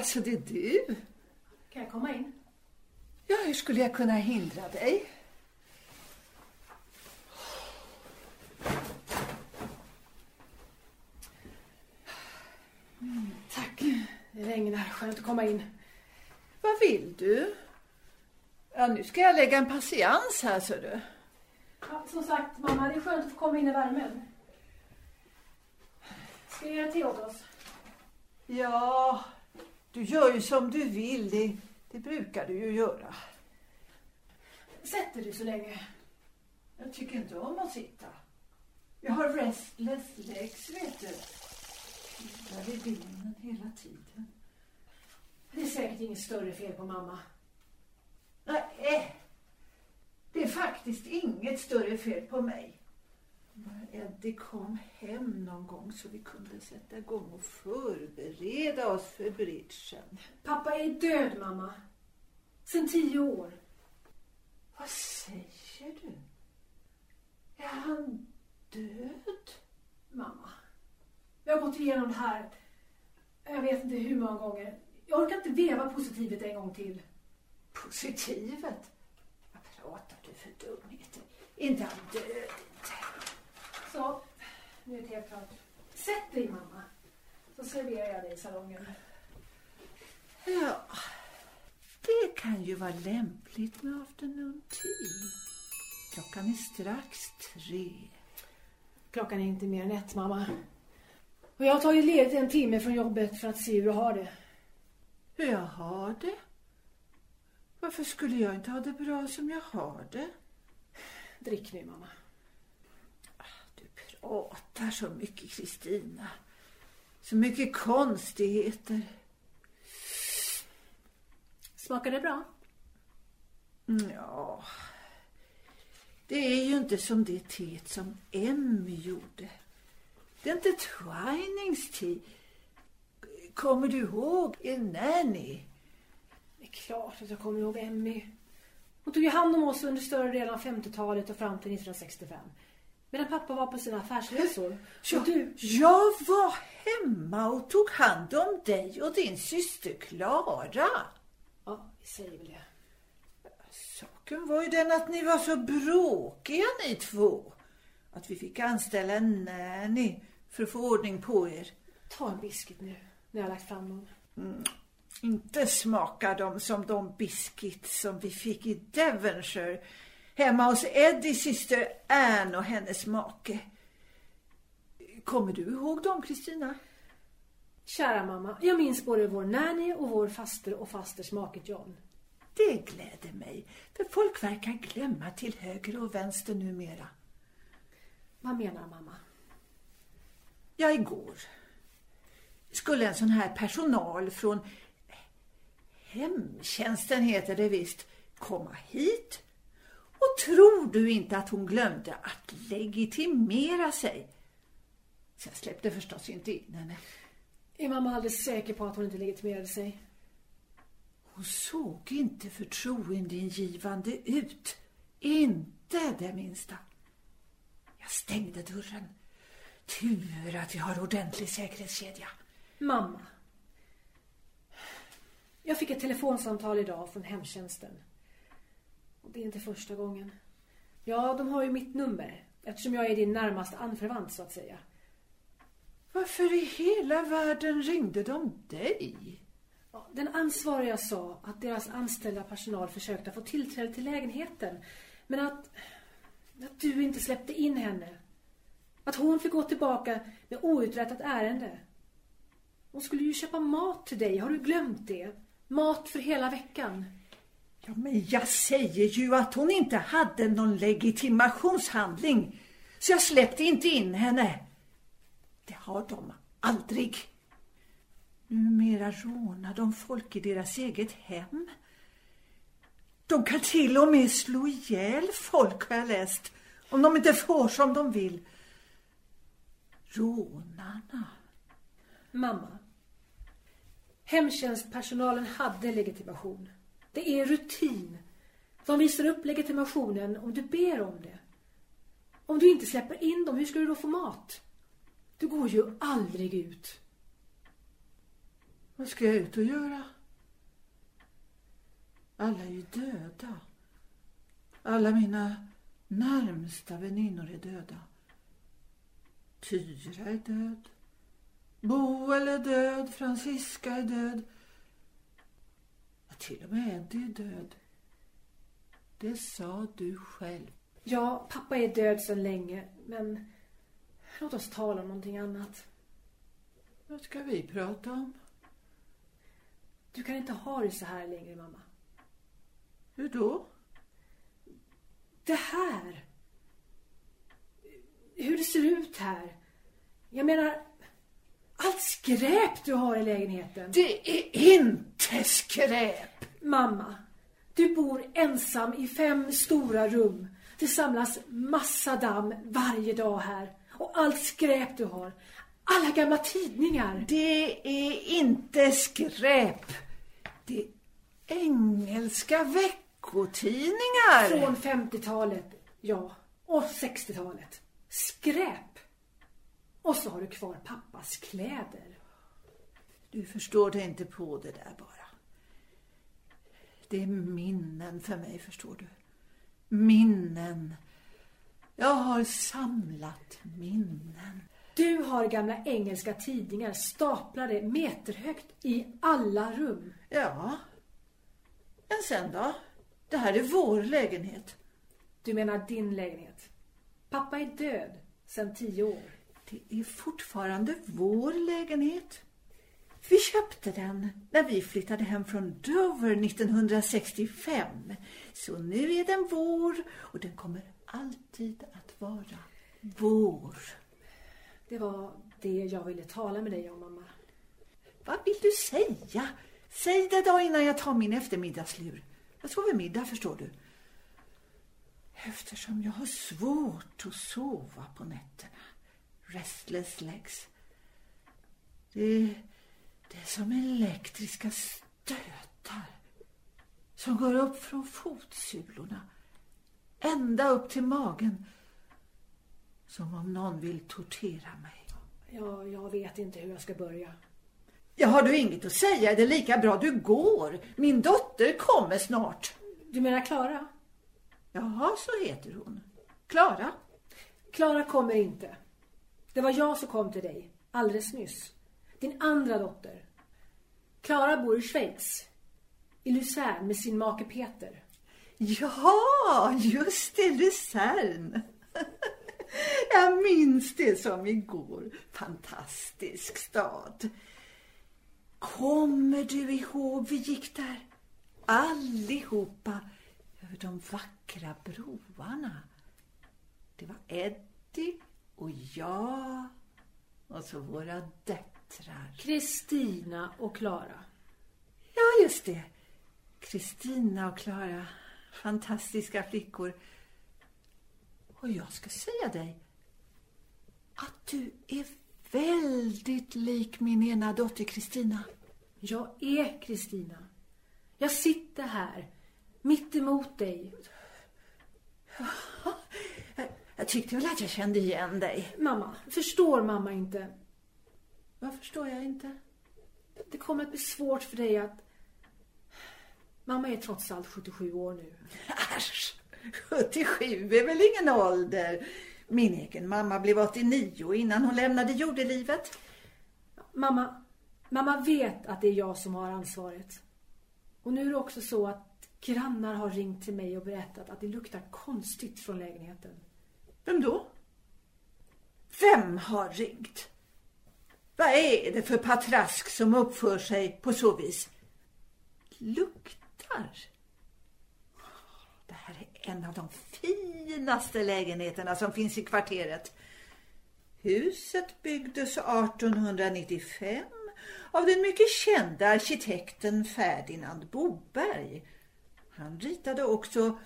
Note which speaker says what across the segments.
Speaker 1: Jaså, det är du?
Speaker 2: Kan jag komma in?
Speaker 1: Ja, hur skulle jag kunna hindra dig?
Speaker 2: Tack. Det regnar. Skönt att komma in.
Speaker 1: Vad vill du? Ja, nu ska jag lägga en patiens här, så du.
Speaker 2: Ja, som sagt, mamma, det är skönt att få komma in i värmen. Ska jag göra te åt oss?
Speaker 1: Ja, du gör ju som du vill. Det, det brukar du ju göra.
Speaker 2: Sätt dig du så länge.
Speaker 1: Jag tycker inte om att sitta. Jag har restless legs, vet du. Killar i benen hela tiden.
Speaker 2: Det är säkert inget större fel på mamma.
Speaker 1: Nej, eh. det är faktiskt inget större fel på mig. Bara Eddie kom hem någon gång så vi kunde sätta igång och förbereda oss för bridgen.
Speaker 2: Pappa är död, mamma. Sen tio år.
Speaker 1: Vad säger du? Är han död?
Speaker 2: Mamma. Jag har gått igenom det här. Jag vet inte hur många gånger. Jag orkar inte veva positivet en gång till.
Speaker 1: Positivet? Vad pratar du för dumheter? Inte han död.
Speaker 2: Så, nu är det helt klart. Sätt dig, mamma. Så serverar jag dig i salongen.
Speaker 1: Ja, det kan ju vara lämpligt med afternoon tea. Klockan är strax tre.
Speaker 2: Klockan är inte mer än ett, mamma. Och jag har tagit ledigt en timme från jobbet för att se hur du har det.
Speaker 1: Hur jag har det? Varför skulle jag inte ha det bra som jag har det?
Speaker 2: Drick nu, mamma.
Speaker 1: Du pratar så mycket, Kristina. Så mycket konstigheter.
Speaker 2: Smakar det bra?
Speaker 1: Mm, Ja, det är ju inte som det teet som Emmy gjorde. Det är inte Twinings te. Kommer du ihåg en nanny?
Speaker 2: Det är klart att jag kommer ihåg Emmy. Hon tog ju hand om oss under större delen av 50-talet och fram till 1965. Medan pappa var på sina affärsresor.
Speaker 1: Ja,
Speaker 2: Och du,
Speaker 1: Jag var hemma och tog hand om dig och din syster Klara.
Speaker 2: ja, vi säger väl det.
Speaker 1: Saken var ju den att ni var så bråkiga ni två. Att vi fick anställa en nanny för att få ordning på er.
Speaker 2: Ta en biscuit nu, när jag har lagt fram dem.
Speaker 1: Inte smakar de som de biscuits som vi fick i Devonshire hemma hos Eddies syster Anne och hennes make. Kommer du ihåg dem, Kristina?
Speaker 2: Kära mamma, jag minns både vår nanny och vår faster och fasters make John.
Speaker 1: Det gläder mig, för folk verkar glömma till höger och vänster numera.
Speaker 2: Vad menar mamma?
Speaker 1: Ja, igår skulle en sån här personal från hemtjänsten heter det visst komma hit. Och tror du inte att hon glömde att legitimera sig? Så jag släppte förstås inte in henne.
Speaker 2: Är mamma alldeles säker på att hon inte legitimerade sig?
Speaker 1: Hon såg inte förtroendeingivande ut. Inte det minsta. Jag stängde dörren. Tur att vi har ordentlig säkerhetskedja.
Speaker 2: Mamma. Jag fick ett telefonsamtal idag från hemtjänsten. Och det är inte första gången. Ja, de har ju mitt nummer. Eftersom jag är din närmaste anförvant så att säga.
Speaker 1: Varför i hela världen ringde de dig?
Speaker 2: Ja, Den ansvariga sa att deras anställda personal försökte få tillträde till lägenheten. Men att, att du inte släppte in henne. Att hon fick gå tillbaka med outrättat ärende. Hon skulle ju köpa mat till dig, har du glömt det? Mat för hela veckan.
Speaker 1: Ja, men jag säger ju att hon inte hade någon legitimationshandling. Så jag släppte inte in henne. Det har de aldrig. Numera rånar de folk i deras eget hem. De kan till och med slå ihjäl folk har jag läst. Om de inte får som de vill. Rånarna.
Speaker 2: Mamma. Hemtjänstpersonalen hade legitimation. Det är rutin. De visar upp legitimationen om du ber om det. Om du inte släpper in dem, hur ska du då få mat? Du går ju aldrig ut.
Speaker 1: Vad ska jag ut och göra? Alla är ju döda. Alla mina närmsta väninnor är döda. Tyra är död. Boel är död. Francisca är död. Till och med Eddie är död. Det sa du själv.
Speaker 2: Ja, pappa är död sedan länge, men låt oss tala om någonting annat.
Speaker 1: Vad ska vi prata om?
Speaker 2: Du kan inte ha det så här längre, mamma.
Speaker 1: Hur då?
Speaker 2: Det här. Hur det ser ut här. Jag menar, allt skräp du har i lägenheten.
Speaker 1: Det är inte skräp!
Speaker 2: Mamma, du bor ensam i fem stora rum. Det samlas massa damm varje dag här. Och allt skräp du har. Alla gamla tidningar.
Speaker 1: Det är inte skräp. Det är engelska veckotidningar.
Speaker 2: Från 50-talet, ja. Och 60-talet. Skräp. Och så har du kvar pappas kläder.
Speaker 1: Du förstår dig inte på det där bara. Det är minnen för mig, förstår du. Minnen. Jag har samlat minnen.
Speaker 2: Du har gamla engelska tidningar staplade meterhögt i alla rum.
Speaker 1: Ja. Men sen då? Det här är vår lägenhet.
Speaker 2: Du menar din lägenhet? Pappa är död sedan tio år.
Speaker 1: Det är fortfarande vår lägenhet. Vi köpte den när vi flyttade hem från Dover 1965. Så nu är den vår och den kommer alltid att vara vår.
Speaker 2: Det var det jag ville tala med dig om, mamma.
Speaker 1: Vad vill du säga? Säg det då innan jag tar min eftermiddagslur. Jag sover middag, förstår du. Eftersom jag har svårt att sova på nätterna. Restless legs. Det, det är som elektriska stötar som går upp från fotsulorna ända upp till magen. Som om någon vill tortera mig.
Speaker 2: Ja, jag vet inte hur jag ska börja.
Speaker 1: Ja, har du inget att säga är det lika bra du går. Min dotter kommer snart.
Speaker 2: Du menar Klara?
Speaker 1: Jaha, så heter hon. Klara.
Speaker 2: Klara kommer inte. Det var jag som kom till dig alldeles nyss. Din andra dotter. Klara bor i Schweiz. I Luzern med sin make Peter.
Speaker 1: Ja, just det, Luzern. Jag minns det som igår. Fantastisk stad. Kommer du ihåg vi gick där? Allihopa över de vackra broarna. Det var Eddie och jag och så våra döttrar.
Speaker 2: Kristina och Klara.
Speaker 1: Ja, just det. Kristina och Klara. Fantastiska flickor. Och jag ska säga dig att du är väldigt lik min ena dotter Kristina.
Speaker 2: Jag är Kristina. Jag sitter här, mitt emot dig.
Speaker 1: Jag tyckte väl att jag kände igen dig.
Speaker 2: Mamma, förstår mamma inte?
Speaker 1: Vad förstår jag inte?
Speaker 2: Det kommer att bli svårt för dig att... Mamma är trots allt 77 år nu.
Speaker 1: Äsch, 77 är väl ingen ålder. Min egen mamma blev 89 innan hon lämnade jordelivet.
Speaker 2: Mamma, mamma vet att det är jag som har ansvaret. Och nu är det också så att grannar har ringt till mig och berättat att det luktar konstigt från lägenheten.
Speaker 1: Vem då? Vem har ringt? Vad är det för patrask som uppför sig på så vis? Luktar? Det här är en av de finaste lägenheterna som finns i kvarteret. Huset byggdes 1895 av den mycket kända arkitekten Ferdinand Boberg. Han ritade också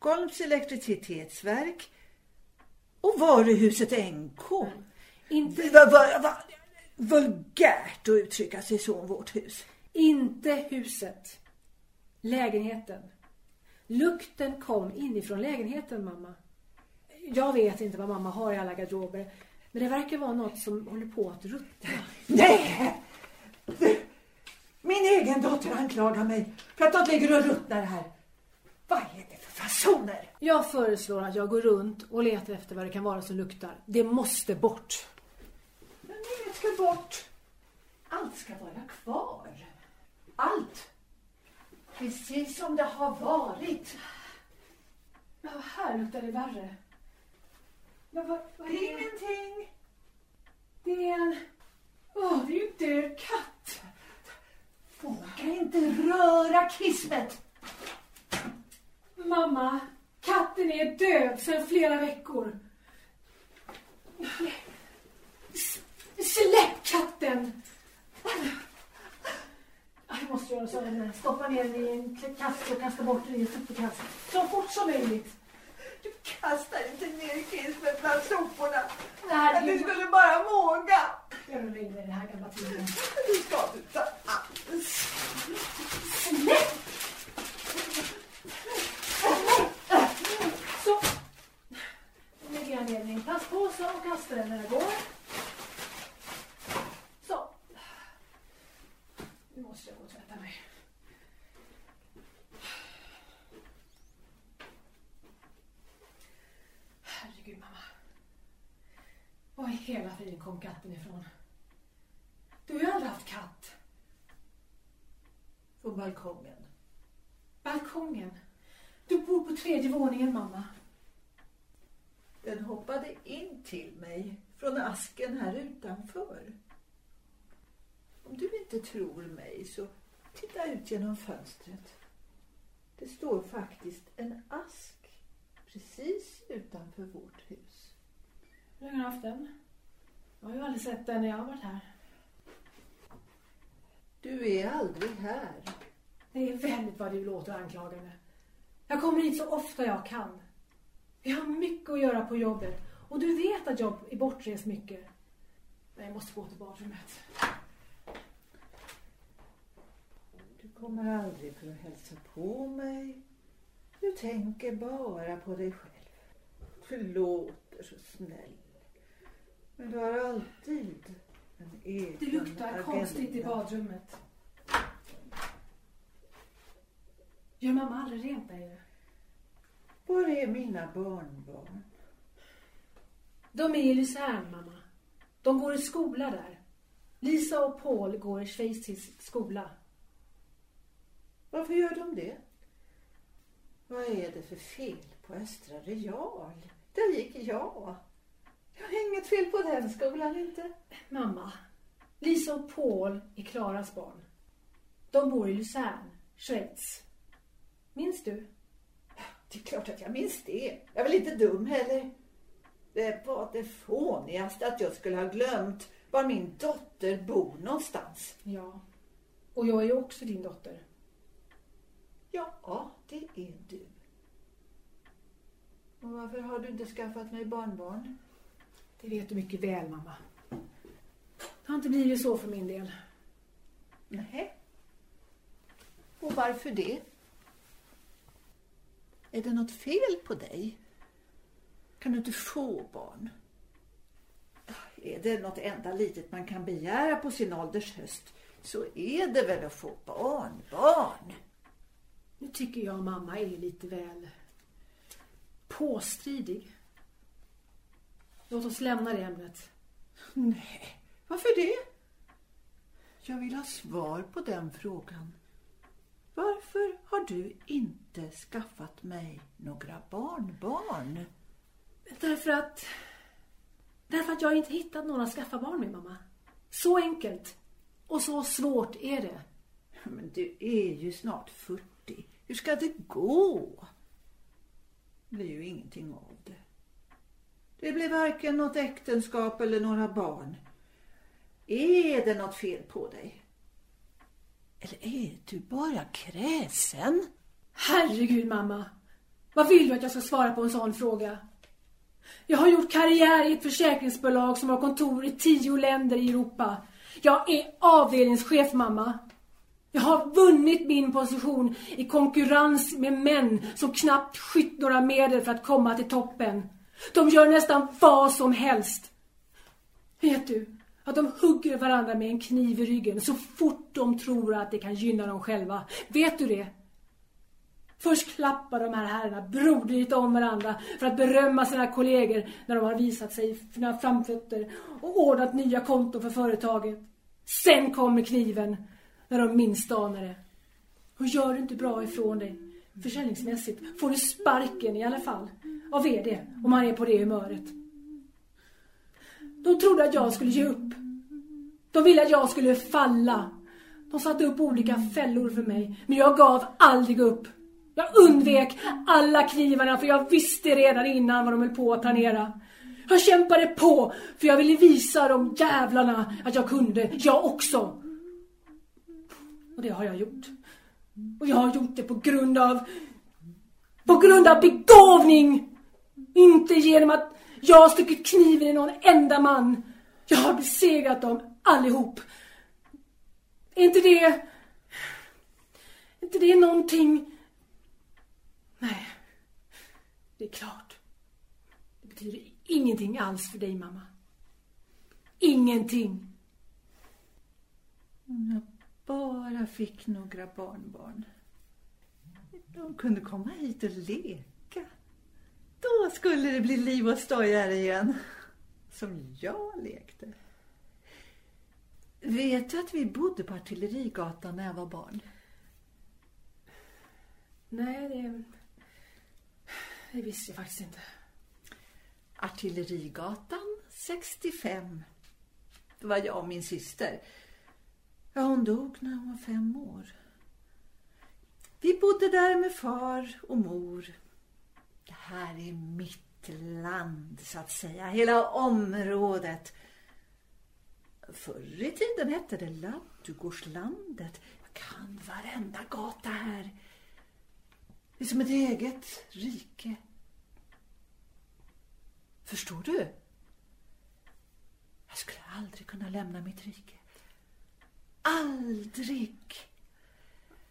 Speaker 1: Stockholms elektricitetsverk och varuhuset NK.
Speaker 2: Inte,
Speaker 1: Va, va, va, vulgärt att uttrycka sig så om vårt hus.
Speaker 2: inte huset. Lägenheten. Lukten kom inifrån lägenheten, mamma. Jag vet inte vad mamma har i alla garderober. Men det verkar vara något som håller på att ruttna.
Speaker 1: Nej, det egen dotter anklagar mig för att något ligger och ruttnar här. Vad är det fasoner?
Speaker 2: Jag föreslår att jag går runt och letar efter vad det kan vara som luktar. Det måste bort.
Speaker 1: Men inget ska bort. Allt ska vara kvar. Allt. Precis som det har varit.
Speaker 2: Ja, här luktar det värre. Ja, vad, vad är det?
Speaker 1: Ingenting.
Speaker 2: Det är en... Åh, det är ju död katt.
Speaker 1: Våga inte röra kismet.
Speaker 2: Mamma, katten är död sedan flera veckor. S- Släpp katten! Jag måste göra så här. Stoppa ner den i en kasse och kasta bort den i en sopekasse. Så fort som möjligt.
Speaker 1: Du kastar inte ner kismet bland soporna.
Speaker 2: Nej, det
Speaker 1: du skulle bara våga.
Speaker 2: Jag rullar in i den här gamla tiden.
Speaker 1: Du ska inte alls.
Speaker 2: Släpp! Så. Nu lägger jag ner den i en och kastar den när jag går. Så. Nu måste jag gå och tvätta mig. Herregud mamma. Var i hela friden kom katten ifrån? Du har ju aldrig haft katt.
Speaker 1: Från balkongen.
Speaker 2: Balkongen. Du bor på tredje våningen, mamma.
Speaker 1: Den hoppade in till mig från asken här utanför. Om du inte tror mig så titta ut genom fönstret. Det står faktiskt en ask precis utanför vårt hus.
Speaker 2: Haft den? Jag har ju aldrig sett den när jag har varit här.
Speaker 1: Du är aldrig här.
Speaker 2: Det är väldigt vad du låter anklagande. Jag kommer hit så ofta jag kan. Vi har mycket att göra på jobbet. Och du vet att jag är bortrest mycket. Men jag måste gå till badrummet.
Speaker 1: Du kommer aldrig för att hälsa på mig. Du tänker bara på dig själv. Du låter så snäll. Men du har alltid en egen
Speaker 2: Det luktar
Speaker 1: agenda.
Speaker 2: konstigt i badrummet. Gör mamma aldrig rent där inne?
Speaker 1: Var är mina barnbarn?
Speaker 2: De är i Luzern, mamma. De går i skola där. Lisa och Paul går i schweizisk skola.
Speaker 1: Varför gör de det? Vad är det för fel på Östra Real? Där gick jag. Jag har inget fel på den skolan inte.
Speaker 2: Mamma, Lisa och Paul är Klaras barn. De bor i Luzern, Schweiz. Minns du?
Speaker 1: Det är klart att jag minns det. Jag är väl inte dum heller. Det var det fånigaste att jag skulle ha glömt var min dotter bor någonstans.
Speaker 2: Ja. Och jag är ju också din dotter.
Speaker 1: Ja, det är du. Och varför har du inte skaffat mig barnbarn?
Speaker 2: Det vet du mycket väl, mamma. Det har inte blivit så för min del.
Speaker 1: Nej. Och varför det? Är det något fel på dig? Kan du inte få barn? Är det något enda litet man kan begära på sin ålders höst så är det väl att få barnbarn.
Speaker 2: Nu tycker jag mamma är lite väl påstridig. Låt oss lämna det ämnet.
Speaker 1: Nej, varför det? Jag vill ha svar på den frågan. Varför har du inte skaffat mig några barnbarn?
Speaker 2: Därför att... Därför att jag inte hittat någon att skaffa barn med, mamma. Så enkelt. Och så svårt är det.
Speaker 1: Men du är ju snart 40. Hur ska det gå? Det blir ju ingenting av det. Det blir varken något äktenskap eller några barn. Är det något fel på dig? Eller är du bara kräsen?
Speaker 2: Herregud, mamma. Vad vill du att jag ska svara på en sån fråga? Jag har gjort karriär i ett försäkringsbolag som har kontor i tio länder i Europa. Jag är avdelningschef, mamma. Jag har vunnit min position i konkurrens med män som knappt skytt några medel för att komma till toppen. De gör nästan vad som helst. Vet du att de hugger varandra med en kniv i ryggen så fort de tror att det kan gynna dem själva. Vet du det? Först klappar de här herrarna broderligt om varandra för att berömma sina kollegor när de har visat sig sina framfötter och ordnat nya konton för företaget. Sen kommer kniven när de minst anar det. Och gör du inte bra ifrån dig försäljningsmässigt får du sparken i alla fall av VD om han är på det humöret. De trodde att jag skulle ge upp. De ville att jag skulle falla. De satte upp olika fällor för mig, men jag gav aldrig upp. Jag undvek alla knivarna för jag visste redan innan vad de höll på att planera. Jag kämpade på för jag ville visa de jävlarna att jag kunde, jag också. Och det har jag gjort. Och jag har gjort det på grund av... På grund av begåvning! Inte genom att jag har stuckit kniven i någon enda man. Jag har besegrat dem allihop. Är inte det... Är inte det någonting... Nej. Det är klart. Det betyder ingenting alls för dig, mamma. Ingenting.
Speaker 1: Om jag bara fick några barnbarn. De kunde komma hit och leka. Då skulle det bli liv och stoj här igen. Som jag lekte. Vet du att vi bodde på Artillerigatan när jag var barn?
Speaker 2: Nej, det... Det visste jag faktiskt inte.
Speaker 1: Artillerigatan 65. Det var jag och min syster. Ja, hon dog när hon var fem år. Vi bodde där med far och mor. Det här är mitt land, så att säga. Hela området. Förr i tiden hette det Ladugårdslandet. Jag kan varenda gata här. Det är som ett eget rike. Förstår du? Jag skulle aldrig kunna lämna mitt rike. Aldrig!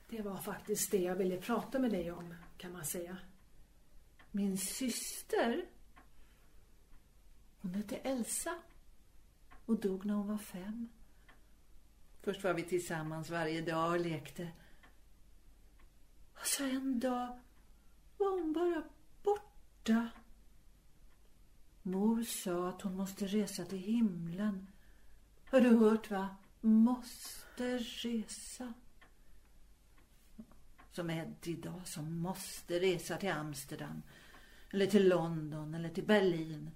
Speaker 2: Det var faktiskt det jag ville prata med dig om, kan man säga.
Speaker 1: Min syster, hon hette Elsa och dog när hon var fem. Först var vi tillsammans varje dag och lekte. Och så en dag var hon bara borta. Mor sa att hon måste resa till himlen. Har du hört va? Måste resa. Som Eddie idag som måste resa till Amsterdam. Eller till London eller till Berlin.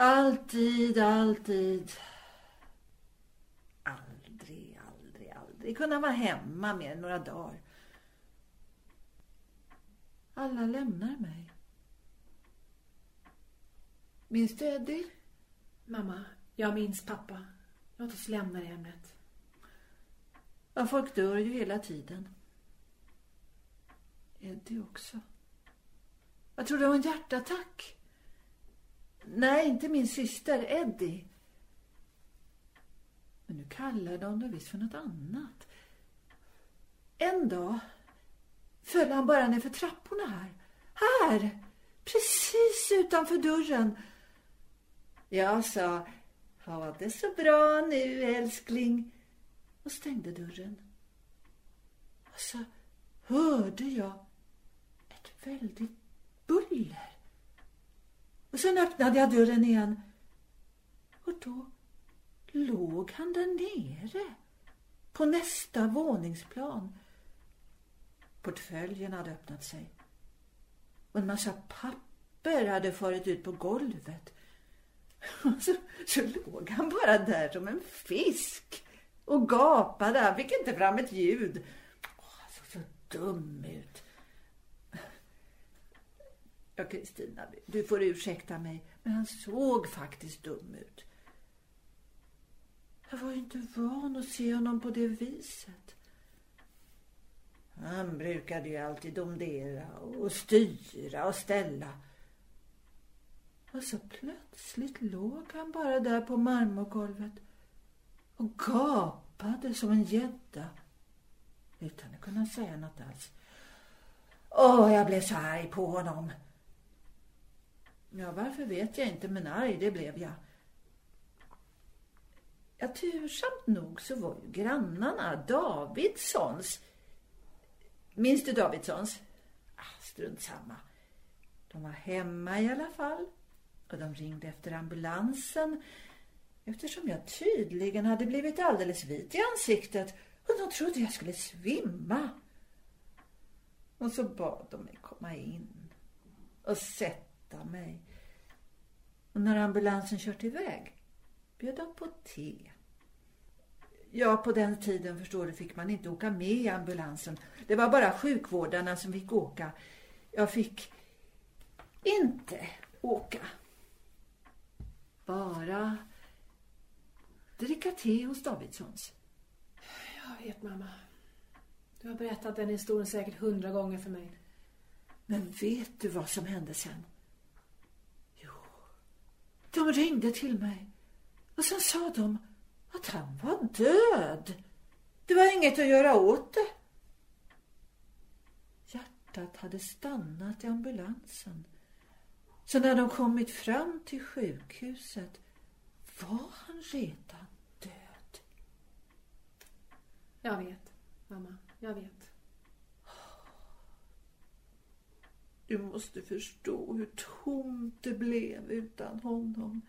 Speaker 1: Alltid. Alltid. Aldrig, aldrig, aldrig kunna vara hemma mer än några dagar. Alla lämnar mig. Minns du Eddie?
Speaker 2: Mamma, jag minns pappa. Låt oss lämna det ämnet.
Speaker 1: Ja, folk dör ju hela tiden. Eddie också. Jag tror det var en hjärtattack. Nej, inte min syster, Eddie. Men nu kallade de det visst för något annat. En dag föll han bara ner för trapporna här. Här! Precis utanför dörren. Jag sa, ha det så bra nu älskling. Och stängde dörren. Och så hörde jag ett väldigt. Och sen öppnade jag dörren igen. Och då låg han där nere. På nästa våningsplan. Portföljen hade öppnat sig. Och en massa papper hade farit ut på golvet. Och så, så låg han bara där som en fisk och gapade. Han fick inte fram ett ljud. Åh, han såg så dum ut. Ja, Kristina, du får ursäkta mig, men han såg faktiskt dum ut. Jag var ju inte van att se honom på det viset. Han brukade ju alltid domdera och styra och ställa. Och så plötsligt låg han bara där på marmorgolvet och gapade som en gädda utan att kunna säga något alls. Åh, jag blev så arg på honom. Ja, varför vet jag inte, men arg det blev jag. Ja, tursamt nog så var ju grannarna Davidssons. Minns du Davidssons? Ah, strunt samma. De var hemma i alla fall. Och de ringde efter ambulansen eftersom jag tydligen hade blivit alldeles vit i ansiktet och de trodde jag skulle svimma. Och så bad de mig komma in och sätta mig. Och när ambulansen kört iväg bjöd de på te. Ja, på den tiden förstår du fick man inte åka med i ambulansen. Det var bara sjukvårdarna som fick åka. Jag fick inte åka. Bara dricka te hos Davidssons.
Speaker 2: Jag vet, mamma. Du har berättat den historien säkert hundra gånger för mig.
Speaker 1: Men vet du vad som hände sen? De ringde till mig och sen sa de att han var död. Det var inget att göra åt det. Hjärtat hade stannat i ambulansen. Så när de kommit fram till sjukhuset var han redan död.
Speaker 2: Jag vet, mamma. Jag vet.
Speaker 1: Du måste förstå hur tomt det blev utan honom.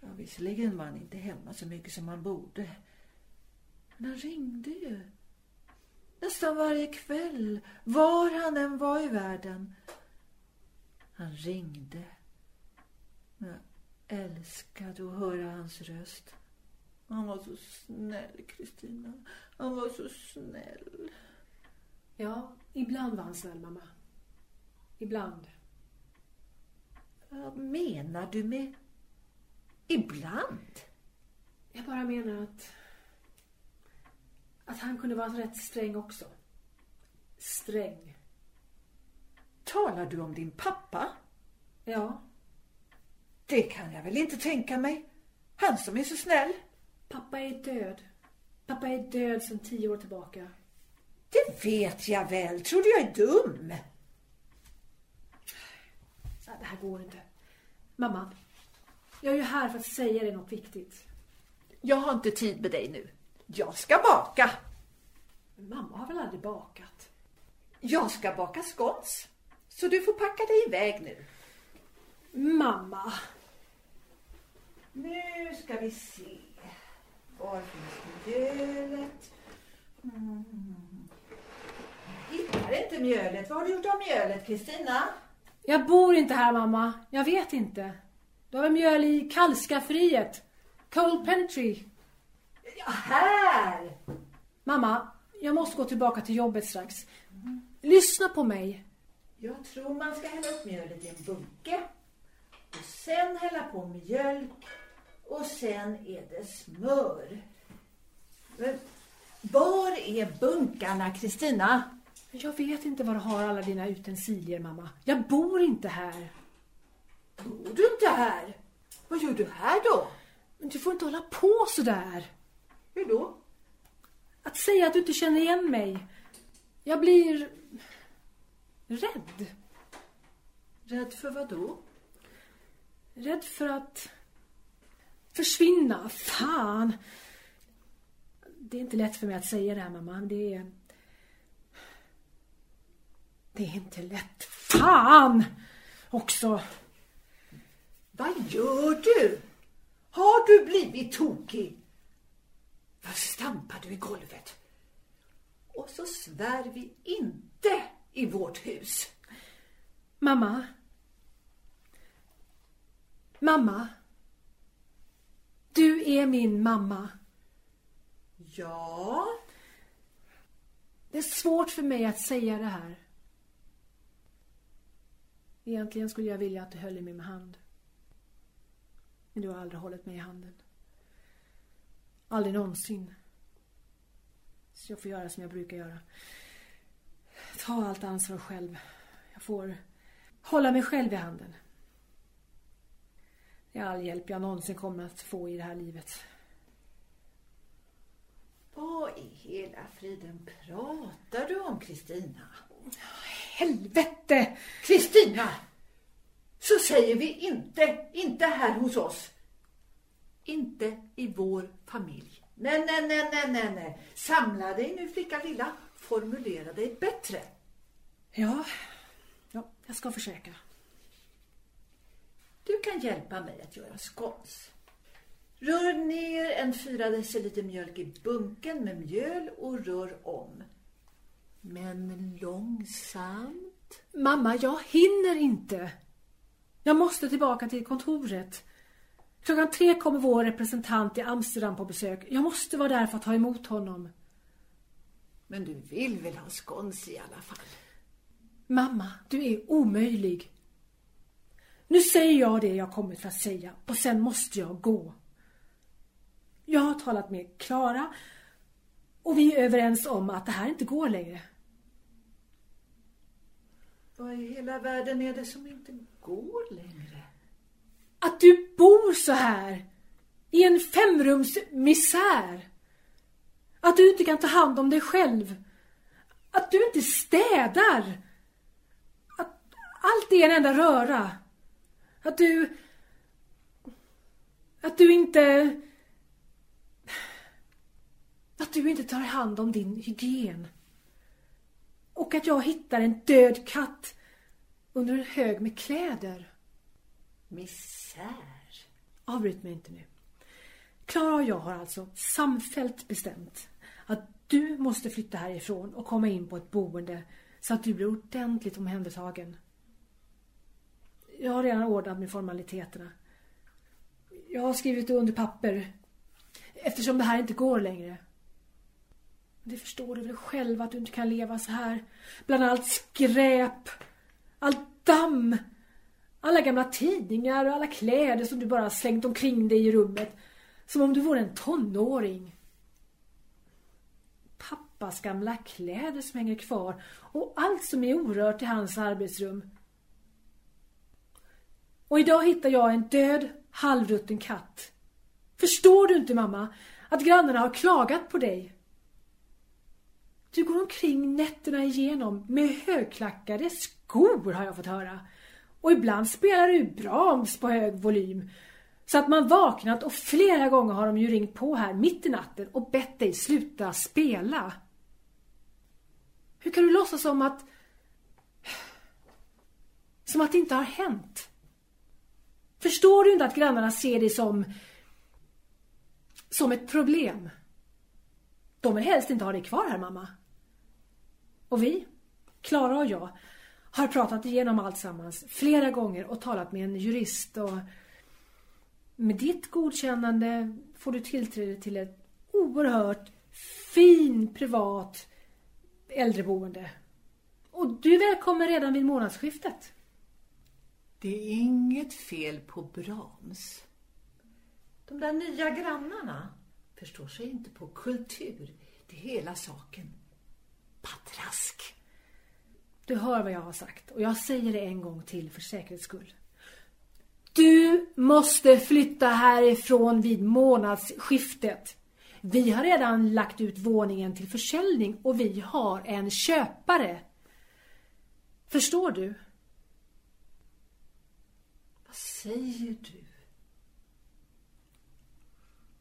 Speaker 1: Ja, visserligen var han inte hemma så mycket som han borde. Men han ringde ju. Nästan varje kväll, var han än var i världen. Han ringde. Jag älskade att höra hans röst. Han var så snäll, Kristina. Han var så snäll.
Speaker 2: Ja, ibland var han snäll, mamma. Ibland.
Speaker 1: Vad menar du med ibland?
Speaker 2: Jag bara menar att... Att han kunde vara rätt sträng också. Sträng.
Speaker 1: Talar du om din pappa?
Speaker 2: Ja.
Speaker 1: Det kan jag väl inte tänka mig. Han som är så snäll.
Speaker 2: Pappa är död. Pappa är död sedan tio år tillbaka.
Speaker 1: Det vet jag väl. Tror du jag är dum?
Speaker 2: Det här går inte. Mamma, jag är ju här för att säga dig något viktigt.
Speaker 1: Jag har inte tid med dig nu. Jag ska baka.
Speaker 2: Men mamma har väl aldrig bakat?
Speaker 1: Jag ska baka scones. Så du får packa dig iväg nu.
Speaker 2: Mamma!
Speaker 1: Nu ska vi se. Var finns mjölet? Mm. Hittar inte mjölet. Vad har du gjort av mjölet, Kristina?
Speaker 2: Jag bor inte här, mamma. Jag vet inte. Du har mjöl i kallskafferiet? Cold Pantry.
Speaker 1: Ja, här!
Speaker 2: Mamma, jag måste gå tillbaka till jobbet strax. Lyssna på mig.
Speaker 1: Jag tror man ska hälla upp mjölet i en bunke. Och sen hälla på mjölk. Och sen är det smör. Men var är bunkarna, Kristina?
Speaker 2: Jag vet inte var du har alla dina utensilier, mamma. Jag bor inte här.
Speaker 1: Bor du inte här? Vad gör du här då?
Speaker 2: Men du får inte hålla på så där.
Speaker 1: Hur då?
Speaker 2: Att säga att du inte känner igen mig. Jag blir... rädd.
Speaker 1: Rädd för vad då?
Speaker 2: Rädd för att försvinna. Fan. Det är inte lätt för mig att säga det här, mamma. Det är... Det är inte lätt. Fan! Också.
Speaker 1: Vad gör du? Har du blivit tokig? Varför stampar du i golvet? Och så svär vi inte i vårt hus.
Speaker 2: Mamma. Mamma. Du är min mamma.
Speaker 1: Ja,
Speaker 2: Det är svårt för mig att säga det här. Egentligen skulle jag vilja att du höll i min hand. Men du har aldrig hållit mig i handen. Aldrig någonsin. Så jag får göra som jag brukar göra. Ta allt ansvar själv. Jag får hålla mig själv i handen. Det är all hjälp jag någonsin kommer att få i det här livet.
Speaker 1: vad i hela friden pratar du om, Kristina?
Speaker 2: Helvete!
Speaker 1: Kristina! Så säger vi inte, inte här hos oss. Inte i vår familj. Nej, nej, nej, nej, nej, nej. Samla dig nu flicka lilla. Formulera dig bättre.
Speaker 2: Ja, ja jag ska försöka.
Speaker 1: Du kan hjälpa mig att göra scones. Rör ner en 4 deciliter mjölk i bunken med mjöl och rör om. Men långsamt.
Speaker 2: Mamma, jag hinner inte. Jag måste tillbaka till kontoret. Klockan tre kommer vår representant i Amsterdam på besök. Jag måste vara där för att ta emot honom.
Speaker 1: Men du vill väl ha scones i alla fall?
Speaker 2: Mamma, du är omöjlig. Nu säger jag det jag kommit för att säga och sen måste jag gå. Jag har talat med Klara och vi är överens om att det här inte går längre.
Speaker 1: Vad i hela världen är det som inte går längre?
Speaker 2: Att du bor så här. I en femrumsmisär! Att du inte kan ta hand om dig själv. Att du inte städar. Att allt är en enda röra. Att du... Att du inte... Att du inte tar hand om din hygien. Och att jag hittar en död katt under en hög med kläder.
Speaker 1: Misär.
Speaker 2: Avbryt mig inte nu. Klara och jag har alltså samfällt bestämt att du måste flytta härifrån och komma in på ett boende så att du blir ordentligt omhändertagen. Jag har redan ordnat med formaliteterna. Jag har skrivit under papper eftersom det här inte går längre. Det förstår du väl själv att du inte kan leva så här. Bland allt skräp, allt damm, alla gamla tidningar och alla kläder som du bara slängt omkring dig i rummet. Som om du vore en tonåring. Pappas gamla kläder som hänger kvar och allt som är orört i hans arbetsrum. Och idag hittar jag en död, halvrutten katt. Förstår du inte, mamma, att grannarna har klagat på dig? Du går omkring nätterna igenom med högklackade skor har jag fått höra. Och ibland spelar du Brahms på hög volym. Så att man vaknat och flera gånger har de ju ringt på här mitt i natten och bett dig sluta spela. Hur kan du låtsas som att... Som att det inte har hänt? Förstår du inte att grannarna ser dig som... Som ett problem? De vill helst inte ha dig kvar här, mamma. Och vi, Klara och jag, har pratat igenom allt sammans flera gånger och talat med en jurist och med ditt godkännande får du tillträde till ett oerhört fin privat äldreboende. Och du är välkommen redan vid månadsskiftet.
Speaker 1: Det är inget fel på Brahms. De där nya grannarna förstår sig inte på kultur. Det är hela saken. Patrask.
Speaker 2: Du hör vad jag har sagt och jag säger det en gång till för säkerhets skull. Du måste flytta härifrån vid månadsskiftet. Vi har redan lagt ut våningen till försäljning och vi har en köpare. Förstår du?
Speaker 1: Vad säger du?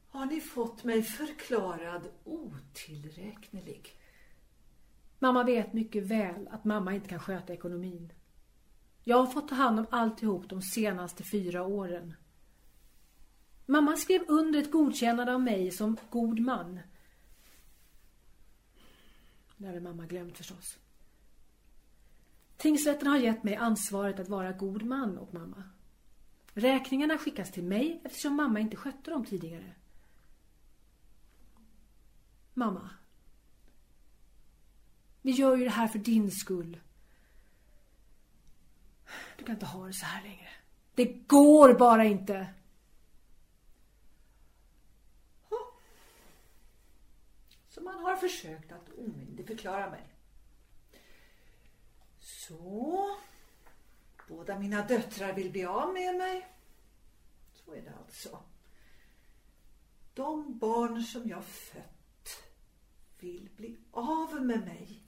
Speaker 1: Har ni fått mig förklarad otillräknelig?
Speaker 2: Mamma vet mycket väl att mamma inte kan sköta ekonomin. Jag har fått ta hand om alltihop de senaste fyra åren. Mamma skrev under ett godkännande av mig som god man. Det hade mamma glömt förstås. Tingsrätten har gett mig ansvaret att vara god man åt mamma. Räkningarna skickas till mig eftersom mamma inte skötte dem tidigare. Mamma. Vi gör ju det här för din skull. Du kan inte ha det så här längre. Det går bara inte.
Speaker 1: Så man har försökt att omyndigförklara mig. Så. Båda mina döttrar vill bli av med mig. Så är det alltså. De barn som jag fött vill bli av med mig.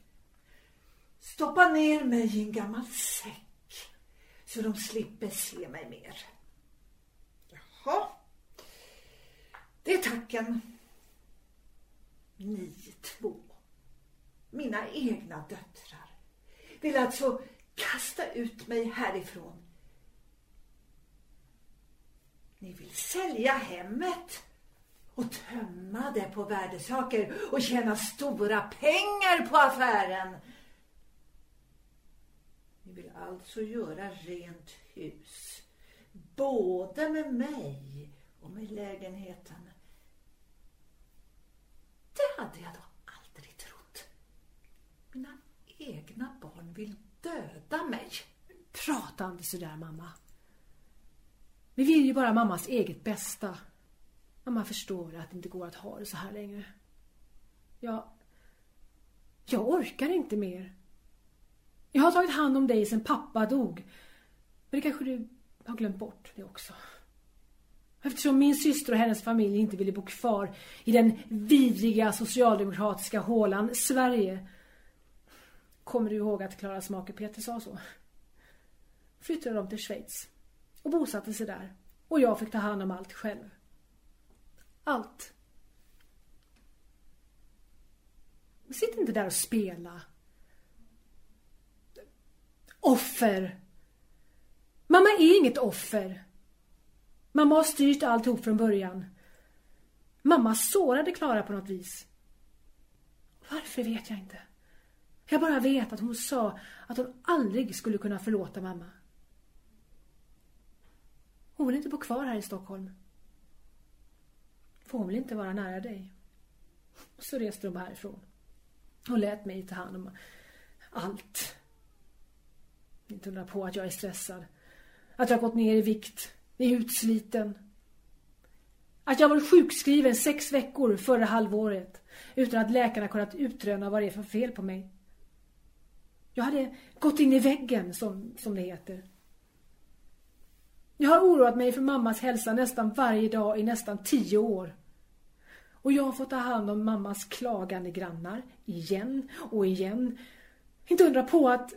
Speaker 1: Stoppa ner mig i en gammal säck så de slipper se mig mer. Jaha. det är tacken. Ni två, mina egna döttrar, vill alltså kasta ut mig härifrån. Ni vill sälja hemmet och tömma det på värdesaker och tjäna stora pengar på affären. Ni vill alltså göra rent hus, både med mig och med lägenheten. Det hade jag då aldrig trott. Mina egna barn vill döda mig.
Speaker 2: Prata inte sådär mamma. Vi vill ju bara mammas eget bästa. Mamma förstår att det inte går att ha det så här längre. Jag... Jag orkar inte mer. Jag har tagit hand om dig sen pappa dog. Men det kanske du har glömt bort det också. Eftersom min syster och hennes familj inte ville bo kvar i den vidriga socialdemokratiska hålan Sverige. Kommer du ihåg att Klara Smaker Peter sa så? Flyttade de till Schweiz och bosatte sig där. Och jag fick ta hand om allt själv. Allt. Sitt inte där och spela. Offer. Mamma är inget offer. Mamma har styrt alltihop från början. Mamma sårade Klara på något vis. Varför vet jag inte. Jag bara vet att hon sa att hon aldrig skulle kunna förlåta mamma. Hon vill inte bo kvar här i Stockholm. För hon vill inte vara nära dig. Så reste de härifrån. Och lät mig ta hand om allt. Inte undra på att jag är stressad. Att jag har gått ner i vikt. Är utsliten. Att jag varit sjukskriven sex veckor förra halvåret. Utan att läkarna kunnat utröna vad det är för fel på mig. Jag hade gått in i väggen, som, som det heter. Jag har oroat mig för mammas hälsa nästan varje dag i nästan tio år. Och jag har fått ta hand om mammas klagande grannar, igen och igen. Inte undra på att...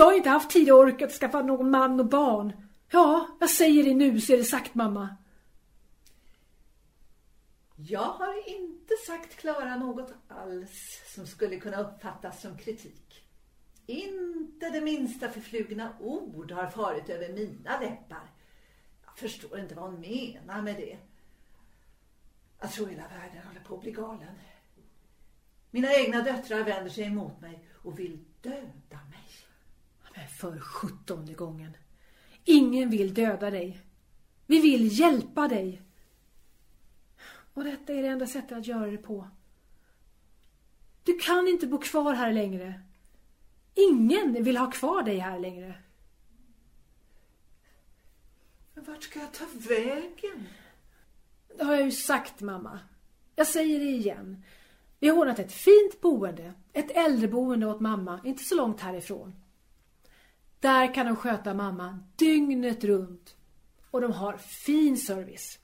Speaker 2: Jag jag inte haft tid och ork att skaffa någon man och barn. Ja, jag säger det nu så är det sagt, mamma.
Speaker 1: Jag har inte sagt Klara något alls som skulle kunna uppfattas som kritik. Inte det minsta förflugna ord har farit över mina läppar. Jag förstår inte vad hon menar med det. Jag tror hela världen håller på att bli galen. Mina egna döttrar vänder sig emot mig och vill döda mig.
Speaker 2: För sjuttonde gången. Ingen vill döda dig. Vi vill hjälpa dig. Och detta är det enda sättet att göra det på. Du kan inte bo kvar här längre. Ingen vill ha kvar dig här längre.
Speaker 1: Men vart ska jag ta vägen?
Speaker 2: Det har jag ju sagt, mamma. Jag säger det igen. Vi har ordnat ett fint boende. Ett äldreboende åt mamma, inte så långt härifrån. Där kan de sköta mamma dygnet runt. Och de har fin service.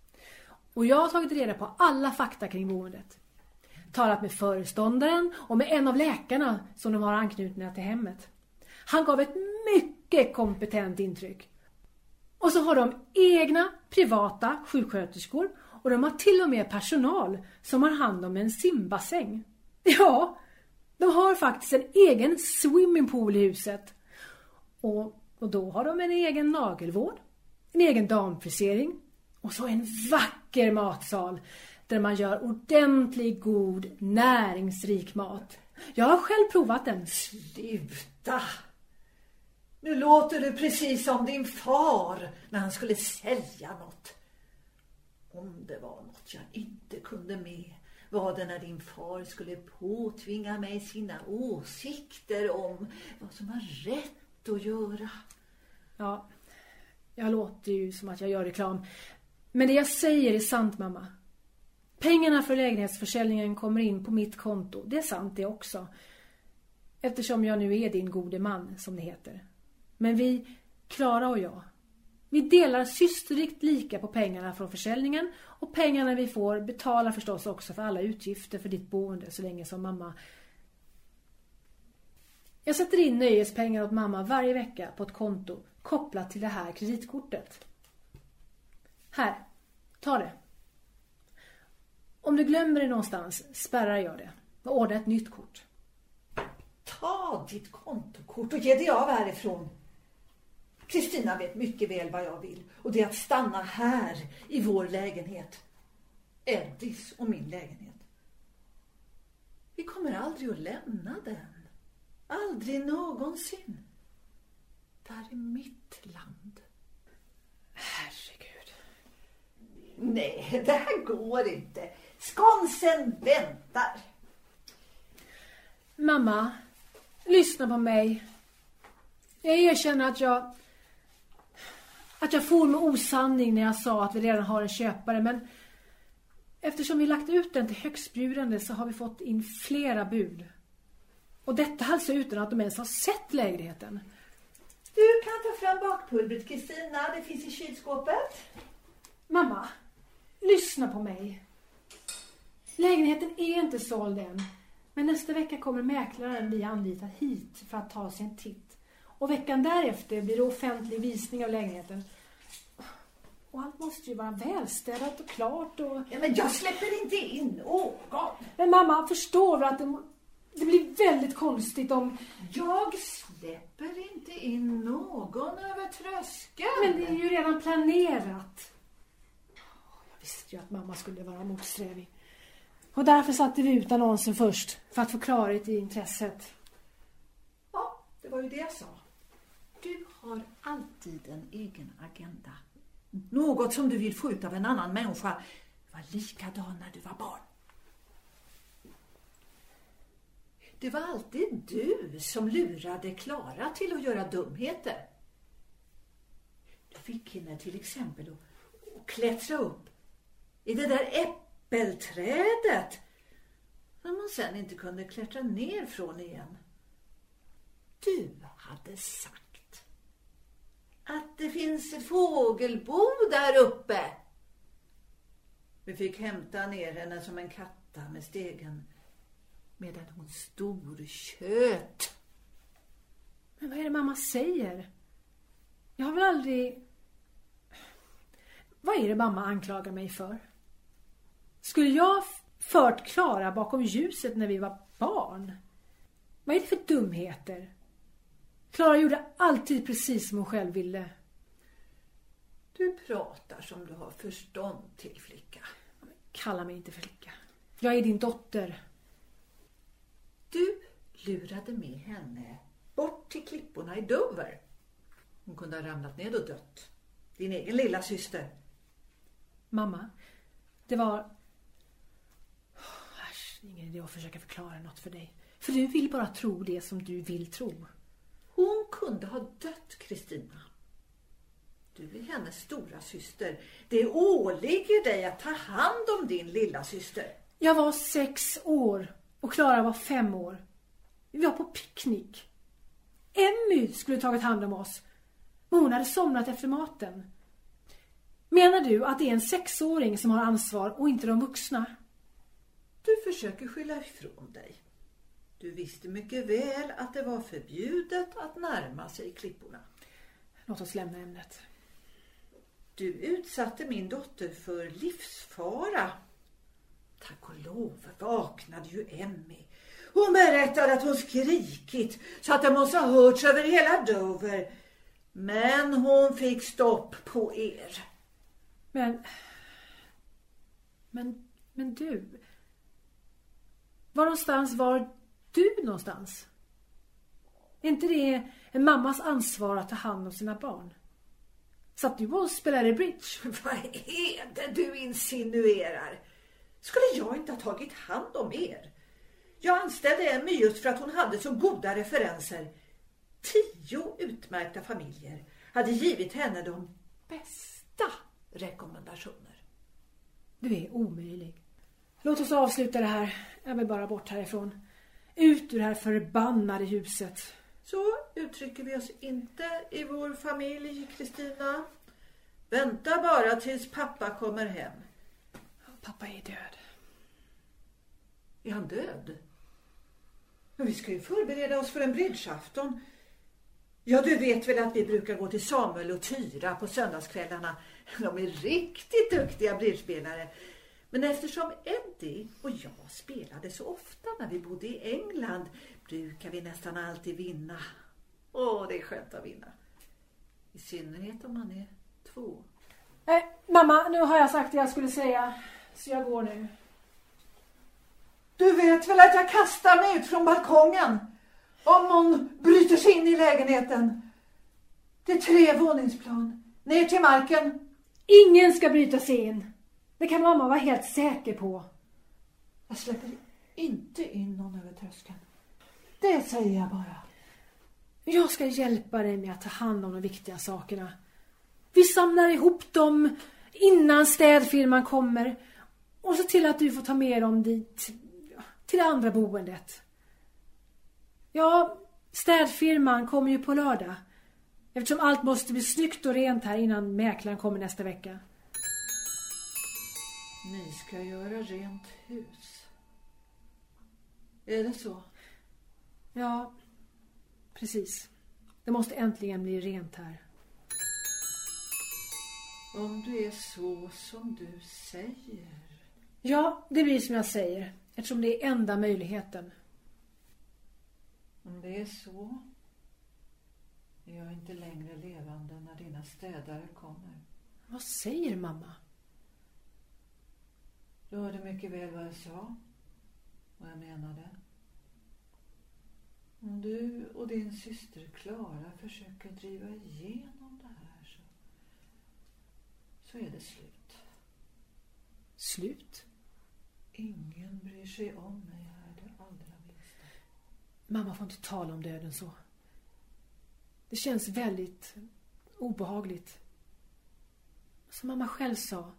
Speaker 2: Och jag har tagit reda på alla fakta kring boendet. Talat med föreståndaren och med en av läkarna som de har anknutna till hemmet. Han gav ett mycket kompetent intryck. Och så har de egna privata sjuksköterskor och de har till och med personal som har hand om en simbassäng. Ja, de har faktiskt en egen swimmingpool i huset. Och, och då har de en egen nagelvård, en egen damfrisering och så en vacker matsal där man gör ordentlig, god, näringsrik mat. Jag har själv provat den.
Speaker 1: Sluta! Nu låter du precis som din far när han skulle sälja något. Om det var något jag inte kunde med var det när din far skulle påtvinga mig sina åsikter om vad som var rätt att göra.
Speaker 2: Ja, jag låter ju som att jag gör reklam. Men det jag säger är sant, mamma. Pengarna för lägenhetsförsäljningen kommer in på mitt konto. Det är sant det också. Eftersom jag nu är din gode man, som det heter. Men vi, Klara och jag, vi delar systerligt lika på pengarna från försäljningen och pengarna vi får betalar förstås också för alla utgifter för ditt boende så länge som mamma... Jag sätter in nöjespengar åt mamma varje vecka på ett konto kopplat till det här kreditkortet. Här, ta det. Om du glömmer det någonstans spärrar jag det och ordnar ett nytt kort.
Speaker 1: Ta ditt kontokort och ge dig av härifrån. Kristina vet mycket väl vad jag vill och det är att stanna här i vår lägenhet. Eddies och min lägenhet. Vi kommer aldrig att lämna den. Aldrig någonsin. Det här är mitt land.
Speaker 2: Herregud.
Speaker 1: Nej, det här går inte. Skonsen väntar.
Speaker 2: Mamma, lyssna på mig. Jag erkänner att jag... Att jag for med osanning när jag sa att vi redan har en köpare, men... Eftersom vi lagt ut den till högstbjudande så har vi fått in flera bud. Och detta alltså utan att de ens har sett lägenheten.
Speaker 1: Du kan ta fram bakpulvret, Kristina. Det finns i kylskåpet.
Speaker 2: Mamma, lyssna på mig. Lägenheten är inte såld än. Men nästa vecka kommer mäklaren vi anlitar hit för att ta sig en titt. Och veckan därefter blir det offentlig visning av lägenheten. Och allt måste ju vara välstädat och klart och...
Speaker 1: Ja, men jag släpper inte in någon.
Speaker 2: Men mamma förstår att det, det blir väldigt konstigt om...
Speaker 1: Jag släpper inte in någon över tröskeln.
Speaker 2: Men det är ju redan planerat. Jag visste ju att mamma skulle vara motsträvig. Och därför satte vi ut annonsen först, för att få klarhet i intresset.
Speaker 1: Ja, det var ju det jag sa. Du har alltid en egen agenda. Något som du vill få ut av en annan människa. Det var likadan när du var barn. Det var alltid du som lurade Klara till att göra dumheter. Du fick henne till exempel att, att klättra upp i det där äppelträdet som hon sen inte kunde klättra ner från igen. Du hade sagt att det finns ett fågelbo där uppe. Vi fick hämta ner henne som en katta med stegen medan hon stortjöt.
Speaker 2: Men vad är det mamma säger? Jag har väl aldrig... Vad är det mamma anklagar mig för? Skulle jag fört Klara bakom ljuset när vi var barn? Vad är det för dumheter? Klara gjorde alltid precis som hon själv ville.
Speaker 1: Du pratar som du har förstånd till, flicka.
Speaker 2: Kalla mig inte flicka. Jag är din dotter.
Speaker 1: Du lurade med henne bort till klipporna i Dover. Hon kunde ha ramlat ned och dött. Din egen lilla syster.
Speaker 2: Mamma, det var... Äsch, det är ingen idé att försöka förklara något för dig. För du vill bara tro det som du vill tro.
Speaker 1: Hon kunde ha dött, Kristina. Du är hennes stora syster. Det åligger dig att ta hand om din lilla syster.
Speaker 2: Jag var sex år och Klara var fem år. Vi var på picknick. Emmy skulle tagit hand om oss. Men hon hade somnat efter maten. Menar du att det är en sexåring som har ansvar och inte de vuxna?
Speaker 1: Du försöker skylla ifrån dig. Du visste mycket väl att det var förbjudet att närma sig klipporna.
Speaker 2: Låt oss lämna ämnet.
Speaker 1: Du utsatte min dotter för livsfara. Tack och lov vaknade ju Emmy. Hon berättade att hon skrikit så att det måste ha hörts över hela Dover. Men hon fick stopp på er.
Speaker 2: Men... Men, men du... Var någonstans var du någonstans? Är inte det en mammas ansvar att ta hand om sina barn? Satt du och spelade bridge?
Speaker 1: Vad är det du insinuerar? Skulle jag inte ha tagit hand om er? Jag anställde Emmy just för att hon hade så goda referenser. Tio utmärkta familjer hade givit henne de bästa rekommendationer.
Speaker 2: Du är omöjlig. Låt oss avsluta det här. Jag vill bara bort härifrån. Ut ur det här förbannade huset.
Speaker 1: Så uttrycker vi oss inte i vår familj, Kristina. Vänta bara tills pappa kommer hem.
Speaker 2: Pappa är död.
Speaker 1: Är han död? Men vi ska ju förbereda oss för en bridgeafton. Ja, du vet väl att vi brukar gå till Samuel och Tyra på söndagskvällarna. De är riktigt duktiga bridgespelare. Men eftersom Eddie och jag spelade så ofta när vi bodde i England brukar vi nästan alltid vinna. Åh, det är skönt att vinna. I synnerhet om man är två.
Speaker 2: Eh, mamma, nu har jag sagt det jag skulle säga. Så jag går nu.
Speaker 1: Du vet väl att jag kastar mig ut från balkongen om någon bryter sig in i lägenheten. Det är tre våningsplan. Ner till marken.
Speaker 2: Ingen ska bryta sig in. Det kan mamma vara helt säker på.
Speaker 1: Jag släpper inte in någon över tröskeln. Det säger jag bara.
Speaker 2: Jag ska hjälpa dig med att ta hand om de viktiga sakerna. Vi samlar ihop dem innan städfirman kommer och se till att du får ta med dem dit till det andra boendet. Ja, städfirman kommer ju på lördag. Eftersom allt måste bli snyggt och rent här innan mäklaren kommer nästa vecka.
Speaker 1: Ni ska göra rent hus. Är det så?
Speaker 2: Ja, precis. Det måste äntligen bli rent här.
Speaker 1: Om det är så som du säger.
Speaker 2: Ja, det blir som jag säger. Eftersom det är enda möjligheten.
Speaker 1: Om det är så är jag inte längre levande när dina städare kommer.
Speaker 2: Vad säger mamma?
Speaker 1: Du hörde mycket väl vad jag sa. Vad jag menade. Om du och din syster Klara försöker driva igenom det här så, så är det slut.
Speaker 2: Slut?
Speaker 1: Ingen bryr sig om mig här det allra minsta.
Speaker 2: Mamma får inte tala om döden så. Det känns väldigt obehagligt. Som mamma själv sa.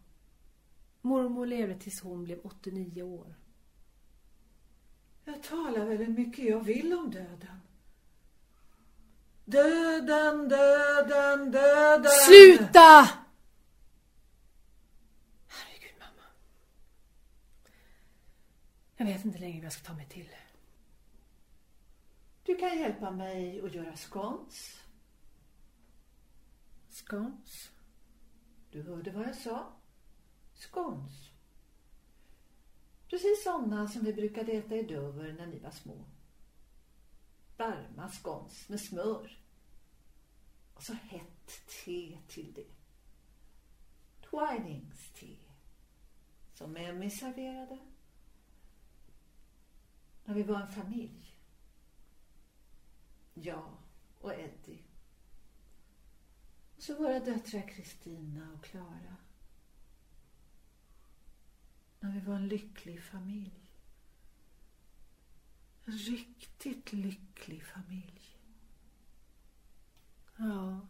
Speaker 2: Mormor levde tills hon blev 89 år.
Speaker 1: Jag talar väl hur mycket jag vill om döden. Döden, döden, döden.
Speaker 2: Sluta! Herregud, mamma. Jag vet inte längre vad jag ska ta mig till.
Speaker 1: Du kan hjälpa mig att göra scones.
Speaker 2: Scones?
Speaker 1: Du hörde vad jag sa. Scones. Precis sådana som vi brukade äta i Dover när ni var små. Varma scones med smör. Och så hett te till det. Twinings te. Som Emmy serverade när vi var en familj. Jag och Eddie. Och så våra döttrar Kristina och Klara. När vi var en lycklig familj. En riktigt lycklig familj. Ja.